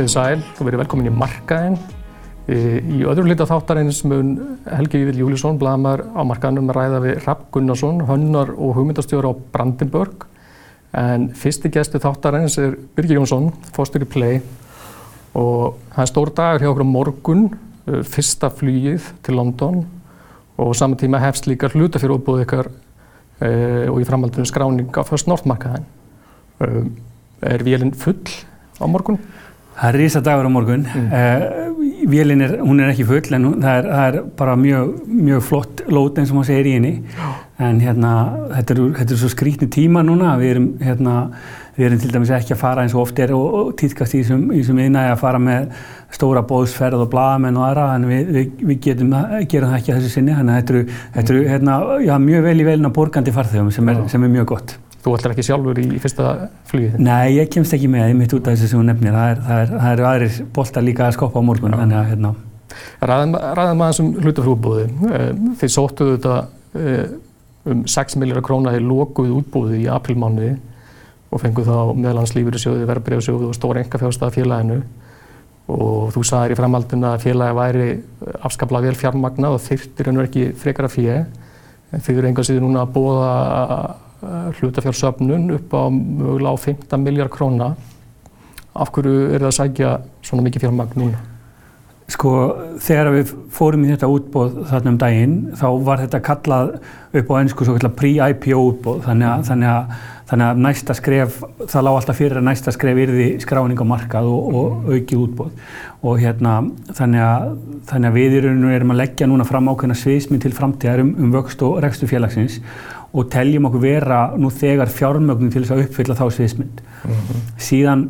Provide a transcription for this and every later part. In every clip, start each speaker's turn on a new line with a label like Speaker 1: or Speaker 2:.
Speaker 1: Komið sæl og verið velkomin í markaðinn. Í öðru lita þáttarins mun Helgi Vívill Júlísson, blamar á markaðnum, ræða við Rapp Gunnarsson, hönnar og hugmyndastjóra á Brandenburg. En fyrsti gæstu þáttarins er Birgir Jónsson, fórstur í Play. Og það er stór dagur hjá okkur á morgun, uh, fyrsta flýið til London. Og saman tíma hefst líka hluta fyrir óbúið ykkar uh, og í framhaldinu skráning á First North markaðin. Uh, er vélinn full á morgun?
Speaker 2: Það er risa dagur á morgun. Mm. Uh, vélinn er, hún er ekki full en hún, það, er, það er bara mjög, mjög flott lót eins og maður segir í henni. En hérna, þetta er, þetta er svo skrítni tíma núna. Við erum, hérna, við erum til dæmis ekki að fara eins og oft er og, og týðkast í þessum innægi að fara með stóra bóðsferð og bladamenn og aðra. En við, við, við getum, gerum það ekki að þessu sinni. Þannig að þetta eru, þetta eru hérna, já, mjög vel í velina borgandi farþegum sem er, sem er mjög gott.
Speaker 1: Þú ætlar ekki sjálfur í fyrsta flugið?
Speaker 2: Nei, ég kemst ekki með, ég mitt út af þessu sem hún nefnir. Það, er, það, er, eru aðrir boltar líka að skoppa á morgun. Þannig að, hérna.
Speaker 1: Ræðum maður þessum hlutafrúbúði. Þeir sóttuðu þetta um 6 miljóra króna í lokuð útbúði í aprilmánuði og fenguð þá meðlans lífyrirsjóði, verbreyfsjóði og stóra engafjárstað félaginu. Og þú sagðir í framhaldinu að félagi væri afskaplega vel fjármagnað og þyrtir hennu ekki frekara fjö. Bóða hlutafjársöfnun upp á mögulega á 15 miljard króna. Af hverju er það að sækja svona mikið fjármagn núna?
Speaker 2: Sko þegar við fórum í þetta útbóð þarna um daginn þá var þetta kallað upp á ennsku svo kallar pre-IPO útbóð þannig að, þannig, að, þannig að næsta skref, það lág alltaf fyrir að næsta skref yrði skráning á markað og, og aukið útbóð og hérna þannig að, þannig að við erum að leggja núna fram ákveðna sviðsminn til framtíðar um, um vöxt og rekstu félagsins og teljum okkur vera nú þegar fjármögnum til þess að uppfylla þá sviðsmynd. Mm -hmm. Síðan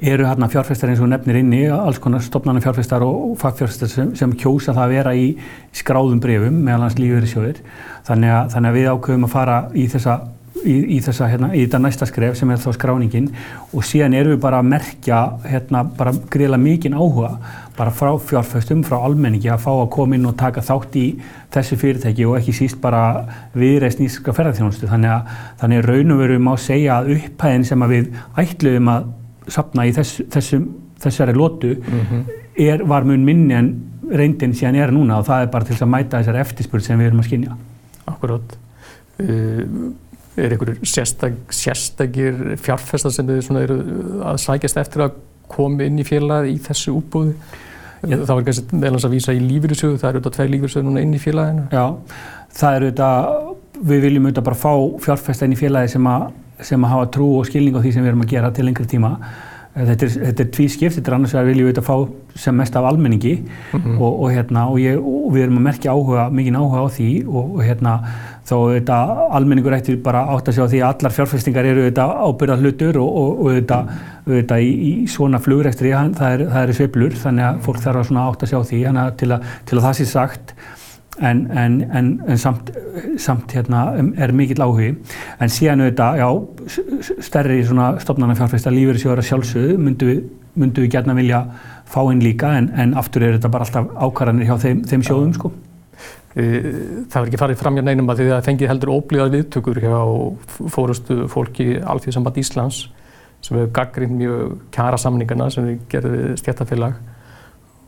Speaker 2: eru hérna fjárfæstar eins og nefnir inni, alls konar stopnarnar fjárfæstar og fagfjárfæstar sem, sem kjósa það að vera í skráðum brefum meðal hans lífeyrisjóðir. Þannig þannig að við ákveðum að fara í þessa, í, í þessa, hérna, í þetta næsta skref sem er þá skráningin og síðan erum við bara að merkja, hérna, bara greiðlega mikinn áhuga bara frá fjárfæstum, frá almenningi að fá að koma inn og taka þátt í þessu fyrirtæki og ekki síst bara viðreist nýska ferðarþjónustu. Þannig að, þannig að raun og veru má segja að upphæðin sem að við ætluðum að sapna í þess, þessum, þessari lótu mm -hmm. er, var mun minni en reyndin síðan er núna og það er bara til að mæta þessari eftirspurð sem við erum að skynja.
Speaker 1: Akkurát. Uh, er einhverjur sérstak, sérstakir fjárfestar sem þið eru að sækjast eftir að koma inn í félagi í þessu útbúði? Já. Það var kannski meðlans að vísa í lífyrirsögu, það eru auðvitað tvei lífyrirsögu núna inn í félaginu.
Speaker 2: Já, það eru auðvitað, við viljum auðvitað bara fá fjárfesta inn í félagi sem að sem að hafa trú og skilning á því sem við erum að gera til lengri tíma. Þetta er, þetta er tví skipt, þetta er annars að viljum við þetta fá sem mest af almenningi mm -hmm. og, og, hérna, og, ég, og við erum að merkja áhuga, mikinn áhuga á því og hérna, þá þetta, almenningur ættir bara átt að sjá því að allar fjárfestingar eru þetta ábyrða hlutur og þetta, þetta í, í svona flugræstri, það eru er sveplur þannig að fólk þarf að átt að sjá því til að, til að það sé sagt en, en, en, en samt, samt hérna, er mikill áhugi. En síðan auðvitað, já, stærri stofnarnafjárfæsta lífeyrisjóðar að sjálfsögðu myndu við, myndu við gætna vilja fá inn líka en aftur er þetta bara alltaf ákvarðanir hjá þeim, þeim sjóðum sko.
Speaker 1: Það verður ekki farið fram hjá neinum að því að það fengið heldur óblíðar viðtökur hjá fórustu fólki Alþjóðsamband Íslands sem hefur gaggrind mjög kjara samningarna sem við gerðum stjættafélag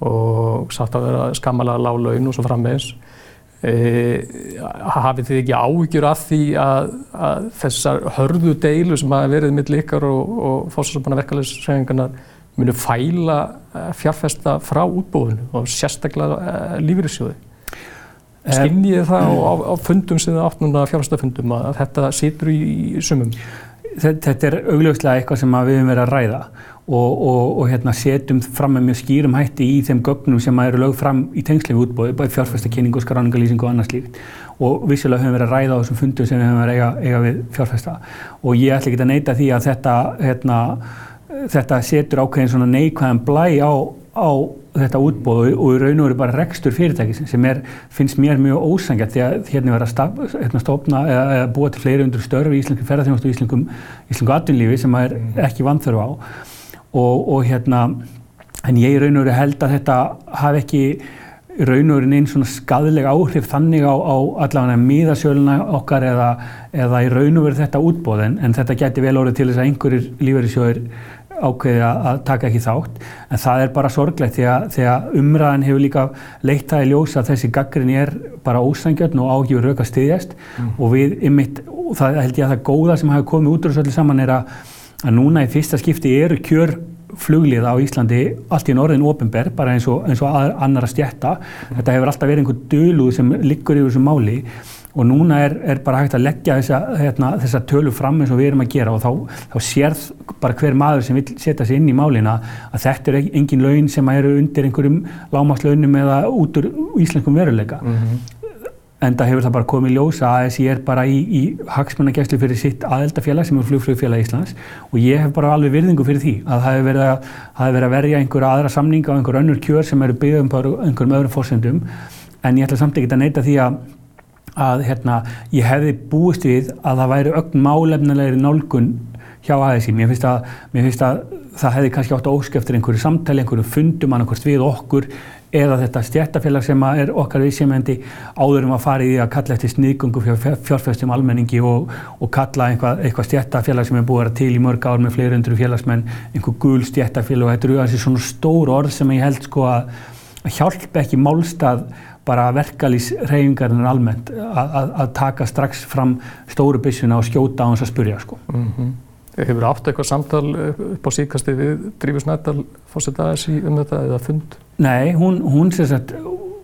Speaker 1: og satt að vera skammalega lág laun og svo frammeins. E, hafið þið ekki áhyggjur af því að, að þessar hörðu deilu sem hafa verið mitt líkar og, og fórsvarsabanna verkefælisræðingarnar munu fæla e, fjárfesta frá útbóðinu og sérstaklega uh, lífyrirsjóði. Skinnið það á, á, fundum sem það átt núna fjárfestafundum að þetta situr í sumum?
Speaker 2: Þetta er augljóslega eitthvað sem við höfum verið að ræða og, og, og hérna, setjum fram með mjög skýrum hætti í þeim gögnum sem eru lögð fram í tengslega útbóði, bæði fjárfæstakynningu, skráningalýsingu og annars líkt og vissilega höfum við verið að ræða á þessum fundum sem við höfum verið að eiga, eiga við fjárfæsta og ég ætla ekki að neyta því að þetta, hérna, þetta setur ákveðin svona neikvæðan blæ á, á þetta útbóð og, í raun og veru bara rekstur fyrirtækis sem er, finnst mér mjög ósangjart því að hérna vera að hérna stofna eða, búa til fleiri undur störfi í Íslengu ferðarþjónustu og Íslengum, Íslengu atvinnlífi sem er ekki vanþörf á. Og, og hérna en ég í raun og veru held að þetta hafi ekki í raun og veru einn svona skadleg áhrif þannig á, á allavega miðasjöluna okkar eða, eða í raun og veru þetta útbóð en, en þetta geti vel orðið til þess að einhverjir lífeyrisjóðir ákveði að taka ekki þátt en það er bara sorglegt því að, því að umræðan hefur líka leitt það í ljósa að þessi gaggrinni er bara ósangjöldn og ágjur rauk að styðjast mm. og við ymmit, það held ég að það góða sem hafi komið út úr þessu öllu saman er að, að núna í fyrsta skipti eru kjör fluglið á Íslandi allt í norðin ofinber, bara eins og, eins og annar að stjætta. Mm. Þetta hefur alltaf verið einhver döluð sem liggur yfir þessu máli og núna er, er bara hægt að leggja þessa, hérna, þessa tölu fram eins og við erum að gera og þá, þá sérð bara hver maður sem vil setja sig inn í málina að þetta er engin laun sem eru undir einhverjum lágmáttslaunum eða út úr íslenskum veruleika. Mm -hmm. En það hefur það bara komið ljósa að þessi er bara í, í hagsmannagæslu fyrir sitt aðeldafélag sem er flugflugfélag Íslands og ég hef bara alveg virðingu fyrir því að það hefur verið að, verið að verja einhverja aðra samninga og einhver önnur kjör sem eru byggðum på einhverjum öðrum fórsendum en ég ætla samt ekki að neyta því að að hérna, ég hefði búist við að það væri ögn málefnilegri nálgun hjá ASI. Mér finnst að, mér finnst að það hefði kannski átt að óskeftir einhverju samtali, einhverju fundum annarkvæmst við okkur eða þetta stjættafélag sem er okkar viðsefnendi áður um að fara í því að kalla eftir sniðgungu fjárfæstum almenningi og, og kalla eitthvað, eitthvað stjættafélag sem er búið að vera til í mörg ár með fleiri hundru félagsmenn, einhver gul stjættafélag og þetta eru svona stór orð sem ég held sko að hjálpa ekki málstað bara verkalýsreyfingarinn almennt að taka strax fram stóru byssuna og skjóta á hans að spurja sko. Mm -hmm.
Speaker 1: Hefur átt eitthvað samtal upp á síkasti við Drífus Nættal fórsett aðeins í um þetta eða fund?
Speaker 2: Nei, hún, hún, sagt,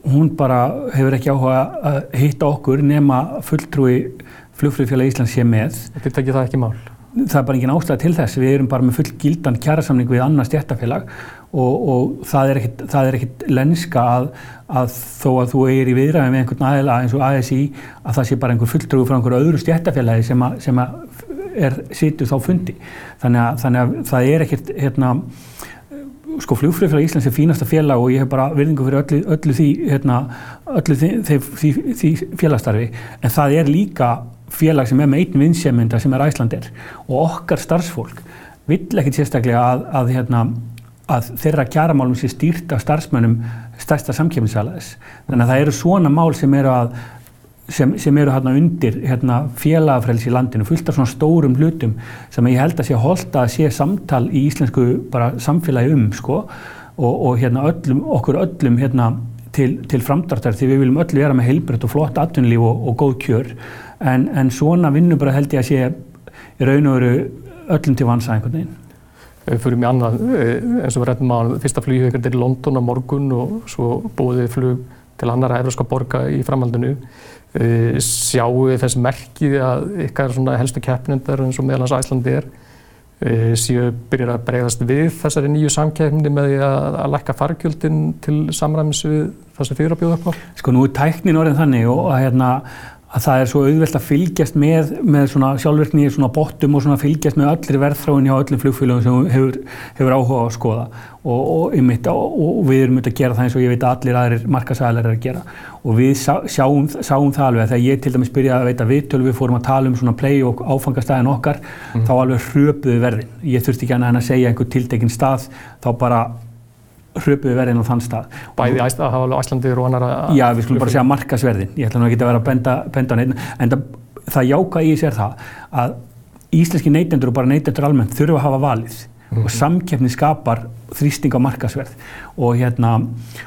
Speaker 2: hún bara hefur ekki áhuga að hitta okkur nema fulltrúi flugfröðfélag Íslands sé með.
Speaker 1: Þetta tekir það ekki mál?
Speaker 2: Það er bara engin ástæða til þess. Við erum bara með full gildan kjærasamning við annars stjættafélag og, og það er ekkit, það er ekkit lenska að, að þó að þú eigir í viðræðin við einhvern aðeila eins og ASI að það sé bara einhver fulltrúi frá einhverju öðru stjættafélagi sem, að, sem að er sýtu þá fundi. Þannig að, þannig að það er ekkert hérna, sko fljófröðfélag Íslands er fínasta félag og ég hef bara virðingu fyrir öllu, öllu því, hérna, öllu því, því, því félagstarfi en það er líka félag sem er með einn vinsjæmynda sem er Æslandir og okkar starfsfólk vill ekkert sérstaklega að, að hérna, að þeirra kjaramálum sé stýrt af starfsmönnum stærsta samkjöfnisalæðis. Þannig að það eru svona mál sem eru, að, sem, sem eru hérna undir hérna, félagafræls í landinu, fullt af svona stórum hlutum sem ég held að sé holda að sé samtal í íslensku samfélagi um sko. Og, og hérna öllum, okkur öllum hérna til, til framdartar því við viljum öll vera með heilbreytt og flott atvinnlíf og, og góð kjör. En, en svona vinnubræð held ég að sé raun og veru öllum til vansa einhvern veginn
Speaker 1: fyrir mig annað eh, eins og við rættum á fyrsta ykkur til London á morgun og svo búið flug til annara evropska borga í framhaldinu eh, sjáu þess merkið að ykkar helstu keppnundar eins og meðalans Æslandi er eh, séu byrjar að bregðast við þessari nýju samkeppni með því að, að lækka fargjöldin til samræmis við það sem fyrir að bjóða upp á?
Speaker 2: Sko nú er tæknin orðin þannig og að hérna að það er svo auðvelt að fylgjast með, með svona sjálfvirkni í svona bóttum og svona fylgjast með öllir verðþráin hjá öllum flugfélagum sem hefur, hefur áhuga á að skoða og, og, mitt, og, og við erum myndið að gera það eins og ég veit að allir aðrir markasælar er að gera og við sá, sjáum, sáum það alveg að þegar ég til dæmis byrjaði að veita viðtölu við fórum að tala um svona play og áfangastæðin okkar mm. þá alveg hröpuðu verðin. Ég þurfti ekki að segja einhver tiltekinn stað þá bara hröpuðu verðin á þann stað.
Speaker 1: Bæði að hafa alveg Æslandir og annar
Speaker 2: að... Já, við skulum bara segja markasverðin. Ég ætla nú ekki að vera að benda, benda á neitt, en það, það jáka í sér það að íslenski neytendur og bara neytendur almennt þurfa að hafa valið mm -hmm. og samkeppni skapar þrýsting á markasverð og, hérna,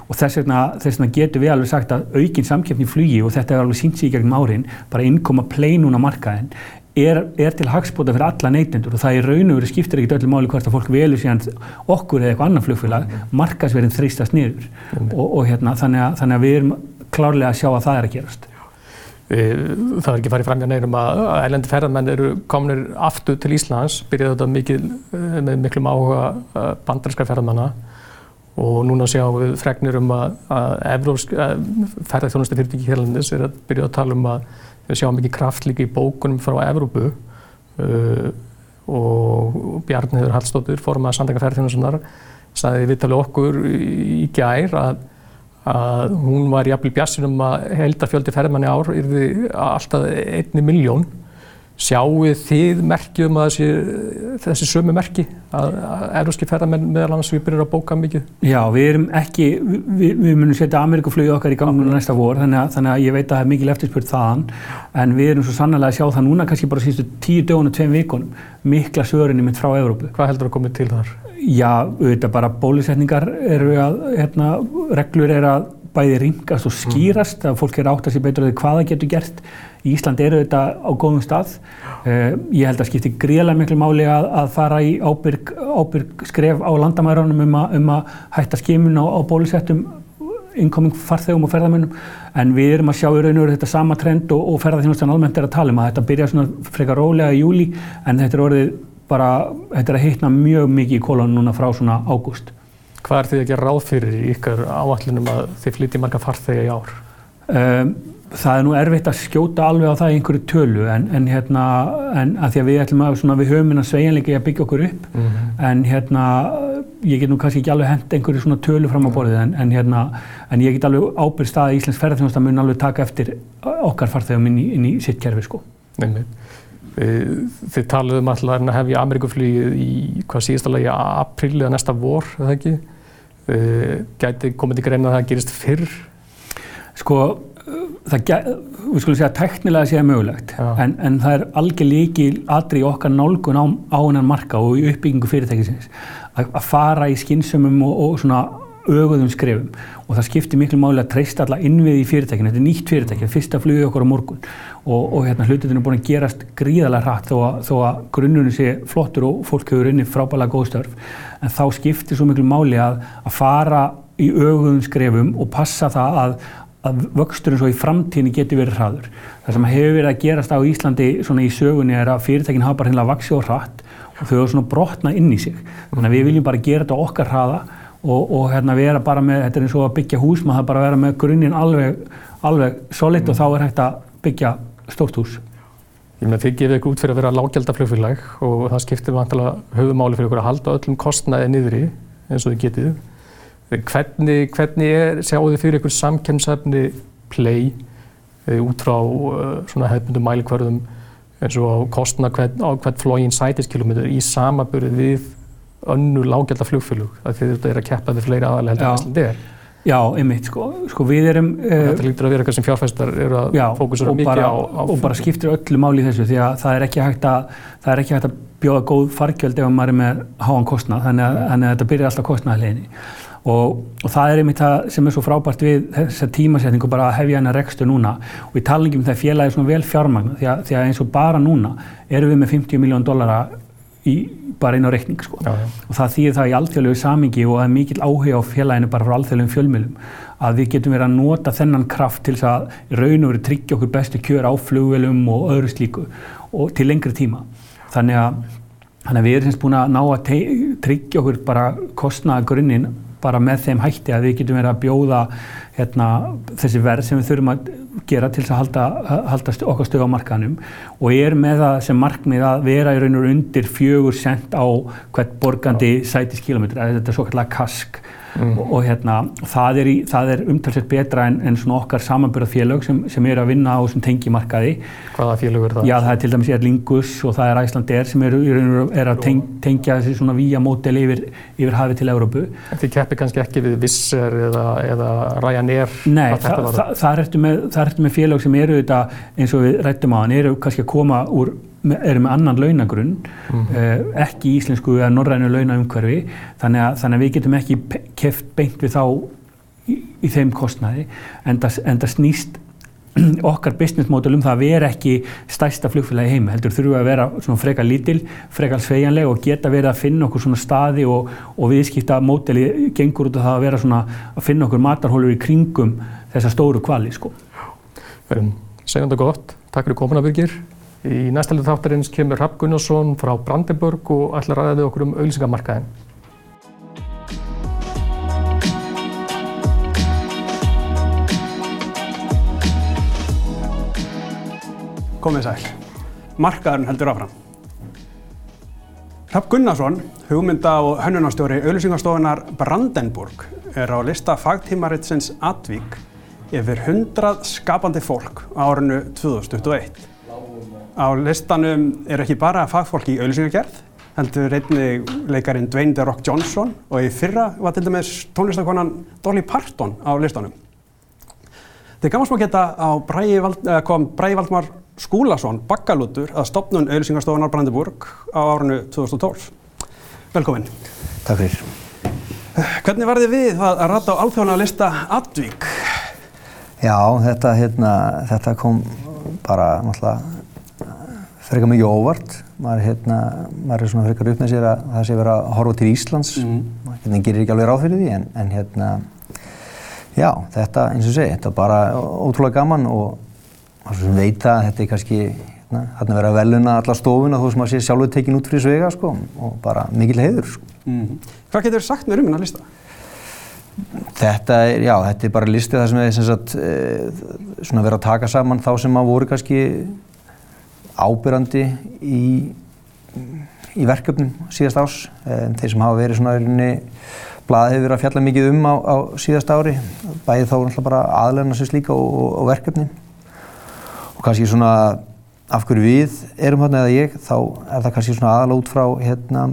Speaker 2: og þess, vegna, þess vegna getur við alveg sagt að aukinn samkeppni flugi og þetta er alveg sínt sig í gegnum árin, bara innkoma pleinuna markaðin er, er til hagspóta fyrir alla neytendur og það í raun og veru skiptir ekkert öllu máli hvert að fólk velur síðan okkur eða eitthvað annan flugfélag mm. markasverðin þrýstast niður mm. og, og hérna, þannig, að, þannig að við erum klárlega að sjá að það er að gerast.
Speaker 1: Það er ekki farið fram hjá neinum að ælendi ferðarmenn eru kominir aftur til Íslands, byrjaði þetta mikil, eh, með miklum áhuga eh, bandarinskar ferðarmanna og núna sjáum við fregnir um að, að ferðarþjónustu fyrirtæki hérlandis er að byrja að tala um að Við sjáum ekki kraft líka í bókunum frá Evrópu. Uh, og Bjarniður Hallstóttur, formað Sandaka ferðarþjónusinnar, sagði viðtalið okkur í gær að, að hún var jafnvel bjassin um að heldafjöldi ferðmanni ár yrði alltaf einni miljón Sjáu þið merki um að þessi, þessi sömu merki að, að eruski ferðarmenn meðal annars við byrjum að bóka mikið?
Speaker 2: Já, við erum ekki, við, við munum setja Amerikaflögi okkar í gangunum næsta vor þannig að, þannig að ég veit að það er mikil eftirspurt þaðan en við erum svo sannlega að sjá það núna kannski bara síðustu tíu dögun og tveim vikunum mikla svörinni mitt frá Európu.
Speaker 1: Hvað heldur að komið til þar?
Speaker 2: Já, auðvitað bara bólusetningar eru að, hérna, reglur eru að bæði ringast og skýrast mm. að fólk er átt að sé betur að hvaða getur gert í Ísland eru þetta á góðum stað uh, ég held að skipti gríðarlega miklu máli að, að fara í ábyrg, ábyrg skref á landamærunum um, um að hætta skimun á, á bólusettum innkoming farþegum og ferðamönnum en við erum að sjá í raun og veru þetta sama trend og, og ferðarþjónustan almennt er að tala um að þetta byrja svona frekar rólega í júli en þetta er orðið bara, þetta er að hitna mjög mikið í kólunum núna frá svona ágúst.
Speaker 1: Hvað er því að gera ráð fyrir ykkar áallunum að þið flytji marga farþegi í ár?
Speaker 2: Um, það er nú erfitt að skjóta alveg á það í einhverju tölu en, en hérna en að því að við ætlum að svona, við höfum hérna sveigjanleiki að byggja okkur upp mm -hmm. en hérna ég get nú kannski ekki alveg hend einhverju svona tölu fram á borðið en, en hérna en ég get alveg ábyrgst að Íslands ferðarþjónusta mun alveg taka eftir okkar farþegum inn í, inn í sitt kerfi sko.
Speaker 1: Nefnir. Þið taluðum alltaf að hefja Amerikaflugið í hvað síðast alveg í april eða næsta vor, eða ekki? Gæti komið til greina að það gerist fyrr?
Speaker 2: Sko það, við skulum segja teknilega sé mögulegt en, en það er algjör líki aðri okkar nálgun á, hennan marka og í uppbyggingu fyrirtækisins að, að fara í skynsumum og, og svona auðvöðum skrefum og það skiptir miklu máli að treysta alla innvið í fyrirtækinu, þetta er nýtt fyrirtæki, það fyrsta flugið okkur á morgun. Og, og hérna hlututinu er búin að gerast gríðarlega hratt þó að, þó að grunnunum sé flottur og fólk hefur inni frábæðilega góðstörf en þá skiptir svo miklu máli að, að fara í auðvöðum skrefum og passa það að, að vöxturinn svo í framtíðinni getur verið hraður. Það sem hefur verið að gerast á Íslandi svona í sögunni er að fyrirtækinn hafa bara hinnlega vaksið og hratt og þau eru svona brotna inn í sig. Þannig að við viljum bara gera þetta okkar hraða og, og hérna vera bara með, þetta er eins og að byggja hús, maður þarf bara að vera með grunninn alveg, alveg solid mm. og þá er hægt að byggja stórt hús.
Speaker 1: Ég meina þið gefið ykkur út fyrir að vera lágjaldaflugfélag og það skiptir vantilega höfumáli fyrir ykkur að halda öllum kostnaði niðri eins og þið getið. Hvernig, hvernig er, sjáu þið fyrir ykkur samkemsefni play eh, út frá uh, svona hefðbundum mælikvarðum eins og kostna hvern, á hvern flógin sætiskilometr í samaburð við önnu lágjaldar flugfélug að þið eru að keppa við fleiri aðalega heldur en Íslandi er.
Speaker 2: Já, einmitt, sko, sko við erum...
Speaker 1: Uh, þetta líktur að vera eitthvað sem fjárfæstar eru að fókusera mikið
Speaker 2: bara,
Speaker 1: á, á...
Speaker 2: Og bara skiptir öllu máli í þessu því að það er ekki hægt að, það er ekki hægt að bjóða góð fargjöld ef maður er með háan kostnað, þannig að, þannig að þetta byrjar alltaf kostnaðarleginni. Og, og það er einmitt það sem er svo frábært við þessa tímasetningu bara að hefja hennar rekstur núna og við talum ekki um það félagi svona vel fjármagn því, því að eins og bara núna erum við með 50 miljón dollara í, bara inn á reikning sko já, já. og það þýðir það í alþjóðlegu samingi og það er mikil áhuga á félaginu bara frá alþjóðlegum fjölmjölum að við getum verið að nota þennan kraft til að raun og verið tryggja okkur bestu kjör á flugvelum og öðru slíku og til lengri tíma þannig að, þannig að við erum semst búin að ná að tryggja okkur bara kostnaða grunninn bara með þeim hætti að við getum verið að bjóða hérna, þessi verð sem við þurfum að gera til þess að halda, halda okkar stöð á markanum og ég er með það sem markmið að vera í raun og undir fjögur sent á hvert borgandi sætiskilometra, þetta er svo kallega kask mm. og, og hérna, það er, er umtalsett betra en, en svona okkar samanbyrðafélög sem, sem eru að vinna á þessum tengimarkaði.
Speaker 1: Hvaða félög er það?
Speaker 2: Já, það er til dæmis Erlingus og það er Æslandir sem eru er að teng, tengja þessi svona víja mótel yfir, yfir hafið til Európu.
Speaker 1: Þið keppir kannski ekki við Visser eða, eða Ryanair?
Speaker 2: Nei, þa þa það ertu með, með félög sem eru þetta eins og við rættum á hann, eru kannski að koma úr eru með annan launagrunn mm -hmm. ekki íslensku eða norrænu launaumhverfi þannig að, þannig að við getum ekki keft beint við þá í, í þeim kostnaði en það, en það snýst okkar business model um það að vera ekki stærsta flugfélagi heim, heldur þurfum við að vera svona frekar lítil, frekar sveigjanleg og geta verið að finna okkur svona staði og, og viðskipta móteli gengur út af það að vera svona að finna okkur matarhólur í kringum þessa stóru kvali sko.
Speaker 1: Segjum þetta gott, takk fyrir komuna Birgir Í næstalegu þáttarins kemur Rapp Gunnarsson frá Brandenburg og ætlar að ræða við okkur um auðlýsingamarkaðin.
Speaker 3: Komið sæl. Markaðurinn heldur áfram. Rapp Gunnarsson, hugmynda og hönnunarstjóri auðlýsingarstofunar Brandenburg, er á lista fagtímaritsins Atvík yfir 100 skapandi fólk á árinu 2021. Á listanum er ekki bara fagfólk í auðlýsingagerð, heldur einnig leikarin Dwayne The Rock Johnson og í fyrra var til dæmis tónlistakonan Dolly Parton á listanum. Þegar gaman smá geta Vald, kom Bræi Valdmar Skúlason, bakkalútur að stopnun auðlýsingarstofunar Brandenburg á árinu 2012. Velkomin.
Speaker 4: Takk fyrir.
Speaker 3: Hvernig var þið við að, rata á alþjóðana lista Advík?
Speaker 4: Já, þetta, hérna, þetta kom bara náttúrulega frekar mikið óvart. Maður, hérna, maður er svona frekar upp með sér að það sé verið að horfa til Íslands. Mm. Hérna gerir ekki alveg ráð fyrir því en, en hérna, já, þetta eins og segi, þetta er bara ótrúlega gaman og maður sem veit að þetta er kannski, hérna, hérna verið að veluna alla stofuna þó sem maður sé sjálfur tekin út fyrir svega sko og bara mikil heiður sko.
Speaker 3: Mm. Hvað getur þið sagt um hennar lista?
Speaker 4: Þetta er, já, þetta er bara listið það sem er sem sagt, e, svona verið að taka saman þá sem að voru kannski ábyrrandi í, í verkefnum síðast ás. Þeir sem hafa verið svona eiginni, blaðið hefur verið að fjalla mikið um á, á síðast ári. Bæðið þá náttúrulega bara aðlefna sér slíka og, og, og verkefni. Og kannski svona af hverju við erum hérna eða ég, þá er það kannski svona aðal út frá hérna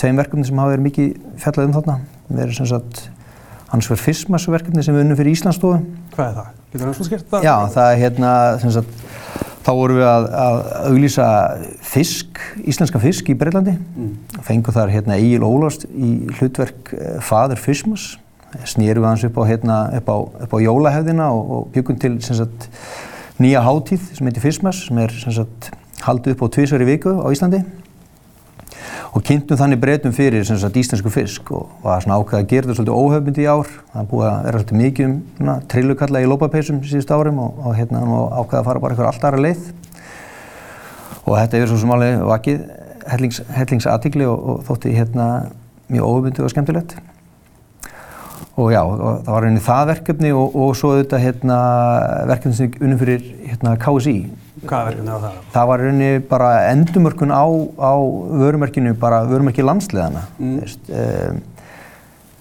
Speaker 4: tveim verkefni sem hafa verið mikið fjallað um þarna. Við erum sem sagt hans verður FISMAS-verkefni sem við unnum fyrir Íslandsstofu.
Speaker 3: Hvað er það? Getur það svona skert það?
Speaker 4: Já, það er hérna, sem sagt, þá vorum við að, að auglýsa fisk, íslenska fisk í Breitlandi. Mm. Fengu þar hérna Egil Ólast í hlutverk faður FISMAS. Snýrum við hans upp á, hérna, upp á, upp á jólahefðina og, og byggum til sagt, nýja hátíð sem heitir FISMAS sem er sagt, haldið upp á tvísverju viku á Íslandi og kynntum þannig breytum fyrir sem sagt íslensku fisk og var svona ákveð að gera þetta svolítið óhefbundi í ár. Það er búið að vera svolítið mikið um trillukalla í lópapeisum síðust árum og, og hérna ákveð að fara bara eitthvað allt aðra leið. Og þetta hefur svo sem alveg vakið hellings, hellingsatikli og, og þótti hérna mjög óhefbundi og skemmtilegt. Og já, og það var einnig það verkefni og, svo auðvitað hérna verkefni sem unnum fyrir hérna KSI
Speaker 3: Hvað verkefni var það?
Speaker 4: Það var rauninni bara endumörkun á, á vörumerkinu, bara vörumerki landsliðana. Mm. Um,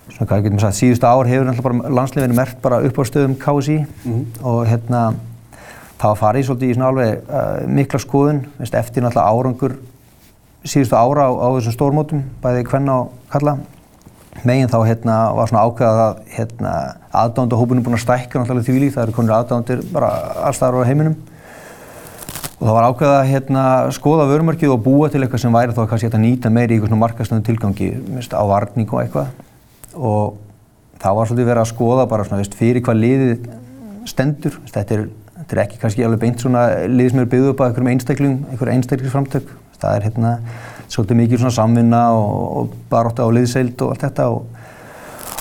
Speaker 4: svona hvað getum við sagt, síðustu ár hefur landsliðinu mert bara upp á stöðum KSI mm. og hérna það var farið svolítið í svona alveg uh, mikla skoðun, veist, eftir náttúrulega árangur síðustu ára á, á þessum stórmótum, bæði hvenna og kalla. Megin þá hérna var svona ákveðað að hérna aðdándahópunum búin að stækka náttúrulega því líkt, það eru konur aðdándir bara allstaðar á heiminum. Og það var ákveðað að hérna, skoða vörumarkið og búa til eitthvað sem væri þá kannski að nýta meiri í eitthvað svona markastöðum tilgangi mist, á varning og eitthvað. Og það var svolítið verið að skoða bara svona, veist, fyrir hvað liðið stendur. Þetta er, þetta er ekki kannski alveg beint svona lið sem er byggðuð upp á einhverjum einstakling, einhverjum einstaklingsframtök. Það er hérna svolítið mikið svona samvinna og, og baróta á liðseild og allt þetta. Og,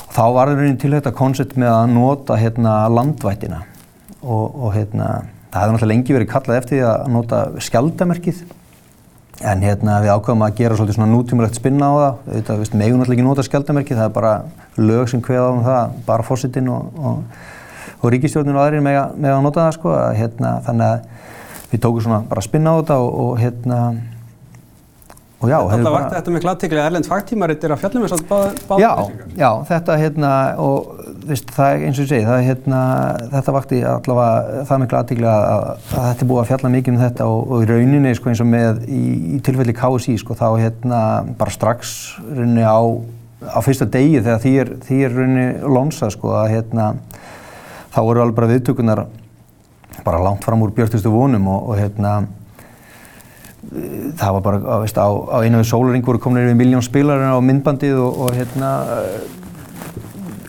Speaker 4: og þá var það raunin til þetta koncept með að nota hérna landvættina og, og hérna Það hefði náttúrulega lengi verið kallað eftir því að nota skjaldamerkið en hérna við ákvæmum að gera svolítið svona nútímulegt spinna á það. Við veistum, eigum náttúrulega ekki nota skjaldamerkið, það er bara lög sem hveða á um það, bara fósitinn og, og, og ríkistjórnir og aðrir með, með að nota það sko. Að, hérna, þannig að við tókum svona bara spinna á þetta og, og hérna
Speaker 3: já, þetta vakti þetta með glattiklega erlend fagtímaritt er að fjallum þess að báða báða
Speaker 4: já, já, þetta hérna og veist, það er eins og ég segi, það hérna þetta vakti allavega það með glattiklega að, að þetta er búið að fjalla mikið um þetta og, og í rauninni sko eins og með í, í tilfelli KSI sko þá hérna bara strax rauninni á, á fyrsta degi þegar því er, því er rauninni lonsa sko að hérna þá voru alveg bara viðtökunar bara langt fram úr björnustu vonum og, og hérna það var bara, veist, á, á einu við sólaring voru komin yfir miljón spilar á myndbandið og, og hérna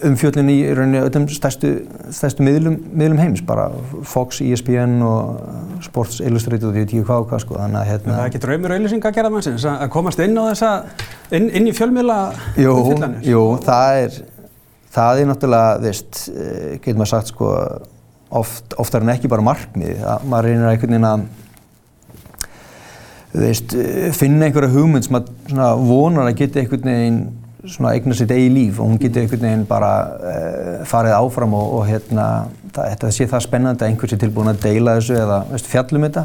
Speaker 4: umfjöllin í rauninni öllum stærstu, stærstu miðlum, miðlum heims, bara Fox, ESPN og Sports Illustrated og ég veit ekki hvað og hvað sko, þannig að hérna...
Speaker 3: Það er ekki draumur auðlýsing að gera mannsins, að komast inn á þessa, inn, inn í fjölmiðla umfjöllanir?
Speaker 4: Jú, jú, það er, það er náttúrulega, veist, eh, getur maður sagt sko, oft, oftar en ekki bara markmið, að maður reynir einhvern veginn að veist, finna einhverja hugmynd sem að vonar að geta einhvern veginn svona eigna sitt eigi líf og hún getur einhvern veginn bara uh, farið áfram og, og hérna, það, þetta sé það spennandi að einhvers er tilbúin að deila þessu eða veist, fjallum þetta.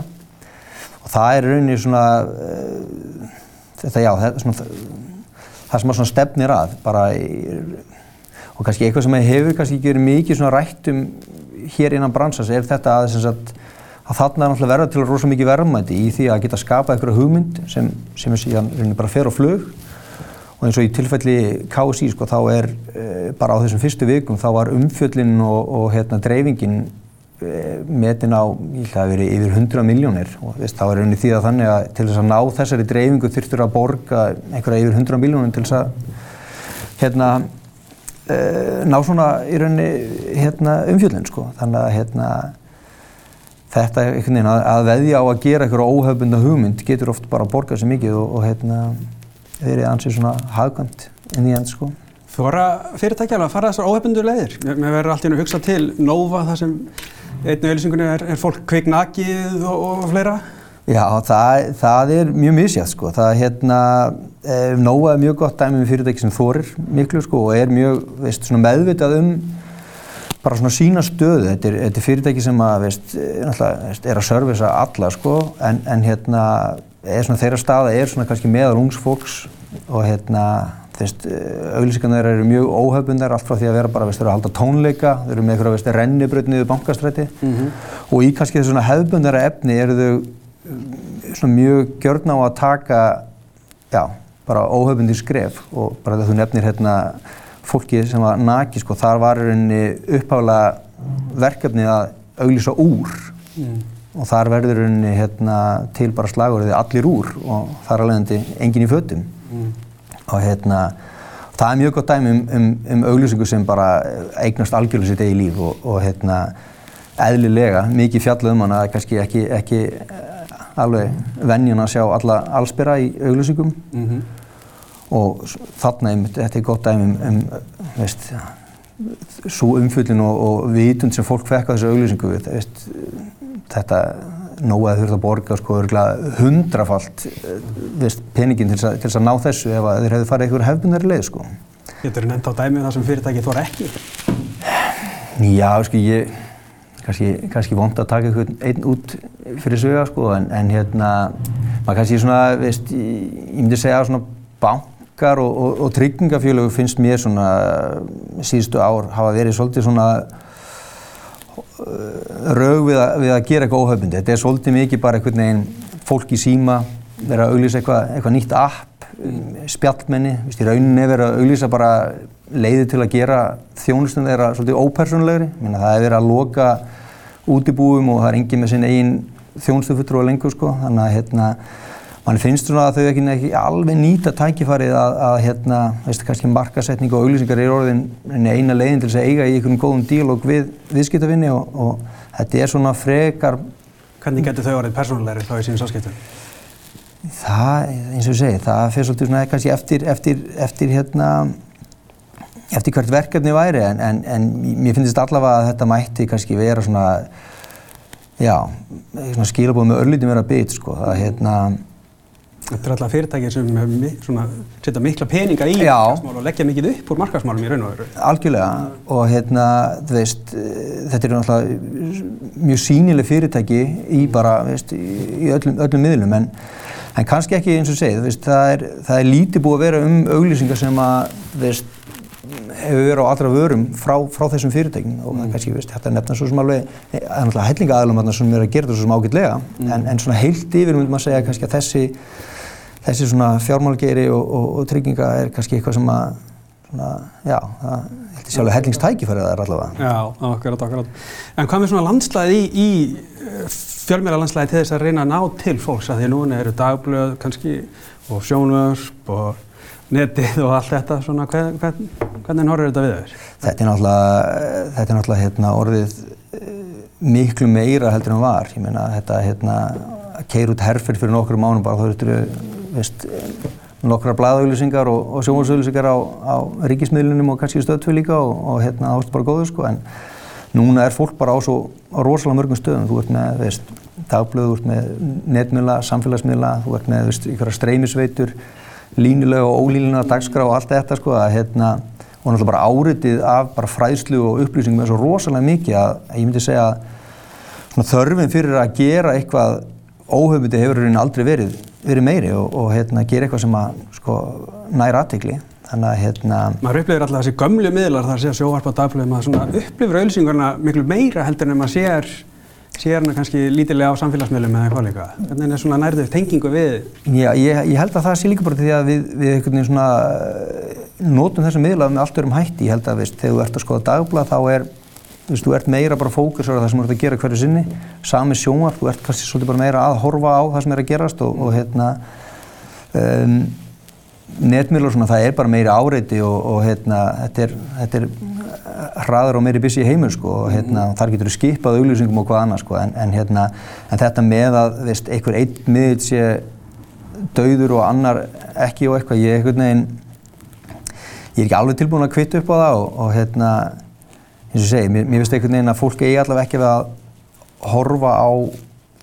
Speaker 4: Og það er rauninni svona uh, þetta já, það, svona, það sem að svona stefnir að bara í, og kannski eitthvað sem hefur kannski ekki verið mikið svona rætt um hér innan bransas er þetta að, sagt, að þarna er náttúrulega verða til rosa mikið verðmæti í því að geta skapað einhverja hugmynd sem, sem er síðan bara fer á flug. Og eins og í tilfelli KSI sko þá er e, bara á þessum fyrstu vikum þá var umfjöllin og, og hérna dreifingin e, metin á, ég held að veri yfir 100 miljónir og veist, þá er rauninni því að þannig að til þess að ná þessari dreifingu þurftur að borga einhverja yfir 100 miljónir til þess að hérna e, ná svona í rauninni hérna, umfjöllin sko. Þannig að hérna þetta einhvern veginn að, að veðja á að gera eitthvað óhefbunda hugmynd getur oft bara að borga sér mikið og, og hérna verið ansið svona hagkvæmt inn í enn sko.
Speaker 3: Að fyrirtækja alveg að fara þessar óhefbundu leiðir. Mér verður alltaf að hugsa til Nova þar sem einu auðvilsingunni er, er fólk kveiknakið og, og fleira.
Speaker 4: Já, það, það er mjög misjátt sko. Það er hérna, eh, Nova er mjög gott dæmi með fyrirtæki sem þorir miklu sko og er mjög, veist, meðvitað um bara svona sína stöðu. Þetta er, þetta er fyrirtæki sem að, veist, veist, er að servisa alla sko en, en hérna svona þeirra staða er svona kannski meðal ungs fólks og hérna þú veist, auglýsingarnar eru mjög óhefbundar allt frá því að vera bara, veist, þeir eru að halda tónleika þeir eru með eitthvað, veist, rennibröð niður bankastræti mm -hmm. og í kannski þessu svona hefbundara efni eru þau svona mjög gjörn á að taka já, bara óhefbundi skref og bara þegar þú nefnir hérna fólki sem var naki, sko, þar var uppháðlega verkefni að auglýsa úr mm og þar verður hérna, til bara slagurðið allir úr og þar alveg hendi engin í fötum mm. og hérna það er mjög gott dæmi um, um, um auglýsingu sem bara eignast algjörlega sitt eigi líf og, og hérna eðlilega mikið fjallað um hana það er kannski ekki, ekki eh, alveg vennjun að sjá alla allsbyrra í auglýsingum mm -hmm. Og þarna einmitt, þetta er gott dæmi um, um veist, svo umfjöldin og, og vitund sem fólk fekk á þessu auglýsingu veist, þetta nógu að þurft að borga sko hundrafalt peningin til þess að ná þessu ef þeir hefðu farið einhverju hefbundari leið sko.
Speaker 3: Getur þið nefnt á dæmið um það sem fyrirtækið þóra ekki?
Speaker 4: Já, sko ég kannski, kannski vond að taka einhvern einn út fyrir söga sko en, en hérna maður kannski svona, veist, ég, myndi segja svona bankar og, og, og tryggingafélög finnst mér svona síðustu ár hafa verið svolítið svona raug við við að gera eitthvað óhaupundi. Þetta er svolítið mikið bara einhvern veginn fólk í síma, vera að auglýsa eitthvað, eitthvað nýtt app, spjallmenni, í rauninni vera að auglýsa bara leiði til að gera þjónustum þeirra svolítið ópersonlegri. Það er verið að loka útibúum og það er engin með sinn eigin þjónustufuttru og lengur sko. Þannig að hérna, mann finnst svona að þau ekki, ekki alveg nýta tækifarið að, að hérna, veistu, kannski markasetning og auglýsingar er orðin eina leiðin til þess að eiga í einhvern góðum dílóg við viðskiptafinni og, og þetta er svona frekar...
Speaker 3: Hvernig getur þau orðið persónulegri þá í síðan sáskiptum?
Speaker 4: Það, eins og ég segi, það fyrir svolítið svona kannski eftir, eftir, eftir hérna, eftir hvert verkefni væri en, en, en mér finnst allavega að þetta mætti kannski vera svona, já, svona skilabóð með örlítið meira bit, sko, það hérna,
Speaker 3: Þetta er alltaf fyrirtækir sem setja mikla peninga í markaðsmál og leggja mikið upp úr markaðsmálum í raun og veru.
Speaker 4: Algjörlega og hérna, veist, þetta er náttúrulega mjög sínileg fyrirtæki í bara, veist, í öllum, öllum miðlum en, en kannski ekki eins og segið, það er, það er lítið búið að vera um auglýsingar sem að, veist, hefur verið á allra vörum frá, frá þessum fyrirtækjum og mm. kannski, þetta er nefna svo sem alveg, það er náttúrulega hellinga aðlum sem er að gera þetta svo sem ágætlega mm. en, en svona heilt yfir vil maður segja kannski að þessi þessi svona fjármálgeiri og, og, og trygginga er kannski eitthvað sem að svona, já, það heldur sjálfur hellingstækifærið það er allavega.
Speaker 3: Já, akkurat, akkurat. En hvað með svona landslæði í, í eh, fjölmjöla landslæði til þess að reyna að ná til fólks að því núna eru dagblöð kannski og sjónvörp og netið og allt þetta svona, hvern, hvern, hvernig horfður þetta við þér?
Speaker 4: Þetta er náttúrulega, þetta er náttúrulega hérna, orðið eh, miklu meira heldur en var. Ég meina þetta hérna, að keira út herfyrir fyrir nokkru mánum bara þá þurftur veist, nokkra bladauðlýsingar og, og sjónvarsauðlýsingar á, á ríkismiðlunum og kannski stöðtvið líka og, og hérna ástu bara góður sko en núna er fólk bara á svo á rosalega mörgum stöðum. Þú ert með, veist, dagblöð, þú ert með netmiðla, samfélagsmiðla, þú ert með, veist, ykkur streymisveitur, línulega og ólínulega dagskrá og allt þetta sko að hérna og náttúrulega bara áritið af bara fræðslu og upplýsingum er svo rosalega mikið að ég myndi segja að þörfin fyrir að gera eitthvað óhauðmyndi hefur raunin aldrei verið, verið meiri og, og hérna, gera eitthvað sem að sko, næra aðtegli. Þannig að hérna...
Speaker 3: Maður upplifir alltaf þessi gömlu miðlar þar að segja sjóvarpa dagblöðum að svona upplifir auðlýsingarna miklu meira heldur en maður sér sér hana kannski lítilega á samfélagsmiðlum eða eitthvað líka. Hvernig er svona nærðu tengingu við?
Speaker 4: Já, ég, ég held að það sé líka bara því að við, við einhvern veginn svona eh, notum þessa miðla með allt örum hætti. Ég held að veist, þegar þú ert að skoða dagblad þá er, veist, þú ert meira bara fókusur á það sem þú ert að gera hverju sinni. Sami sjónvarp, þú ert kannski svolítið bara meira að horfa á það sem er að gerast og, og hérna, um, netmiðlur og svona, það er bara meiri áreiti og, og hérna, þetta er, þetta er hraður og meiri busy í heimur sko og hérna, þar getur þú skipað auglýsingum og hvað annað sko en, en hérna, en þetta með að, veist, einhver einn miðl sé dauður og annar ekki og eitthvað, ég einhvern veginn, ég er ekki alveg tilbúin að kvitta upp á það og, og hérna, eins og segi, mér, mér finnst einhvern veginn að fólk eigi allavega ekki að horfa á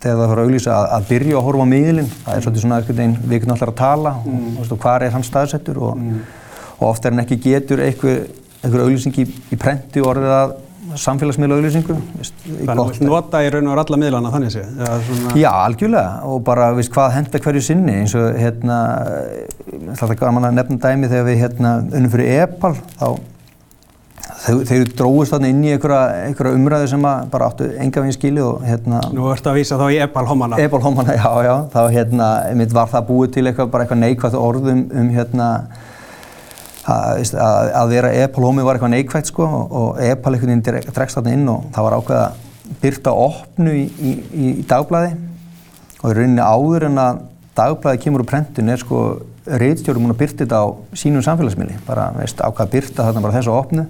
Speaker 4: þegar það fyrir að auglýsa að, að byrja að horfa á miðlinn, það er svolítið svona einhvern veginn, við getum alltaf að tala mm. og, og hvað er hans staðsettur og, mm. og oft er hann ekki getur einhver, einhver auglýsing í, í prenti orðið að samfélagsmiðla auglýsingu.
Speaker 3: Þannig að þú nota í raun og alla miðlana þannig sé?
Speaker 4: Svona... Já, algjörlega og bara veist, hvað henda hverju sinni eins og hérna, það er gaman að nefna dæmi þegar við hérna unnum fyrir EPAL þá Þeir, þeir dróðist þarna inn í einhverja, umræðu sem bara áttu enga veginn skili og hérna...
Speaker 3: Nú ertu að vísa þá í Ebal-Homana.
Speaker 4: Ebal-Homana, já, já. Þá hérna, mitt var það búið til eitthvað, bara eitthvað neikvægt orðum um hérna að, að, að vera Ebal-Homi var eitthvað neikvægt sko og, Ebal einhvern veginn dregst þarna inn og það var ákveð að byrta opnu í, í, í, í dagblæði og í rauninni áður en að dagblæði kemur úr prentun er sko reytstjórum múin að byrta þetta á sínum samfélagsmiðli, bara veist ákveð að byrta þarna bara þessu opnu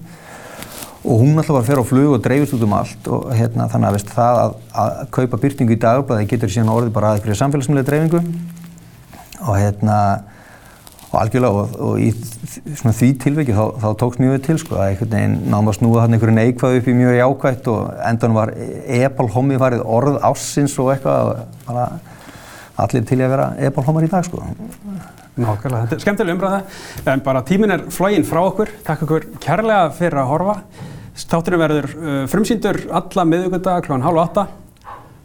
Speaker 4: og hún alltaf var að ferja á flug og dreifist út um allt og hérna, þannig að veist, það að, að kaupa byrtingu í dagblæði getur síðan orðið bara aðeins fyrir samfélagsmiðlega dreifingu og hérna og algjörlega og, og í svona, því tilviki þá, þá tókst mjög til sko að einhvern veginn náðum að snúa þarna einhverju neikvæð upp í mjög jákvægt og endan var epalhommi farið orð ássins og eitthvað bara allir til að vera epalhommar í dag sko.
Speaker 3: Nákvæmlega, þetta er skemmtileg umræða, en bara tímin er flóginn frá okkur. Takk okkur kærlega fyrir að horfa. Státturinn verður uh, frumsýndur alla miðugundag kl. halv átta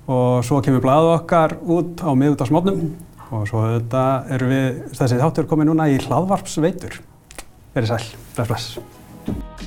Speaker 3: og svo kemur blæðu okkar út á miðugundagsmótnum og svo þetta eru við, þessi þáttur komið núna í hlaðvarpsveitur. Verið sæl, bless bless.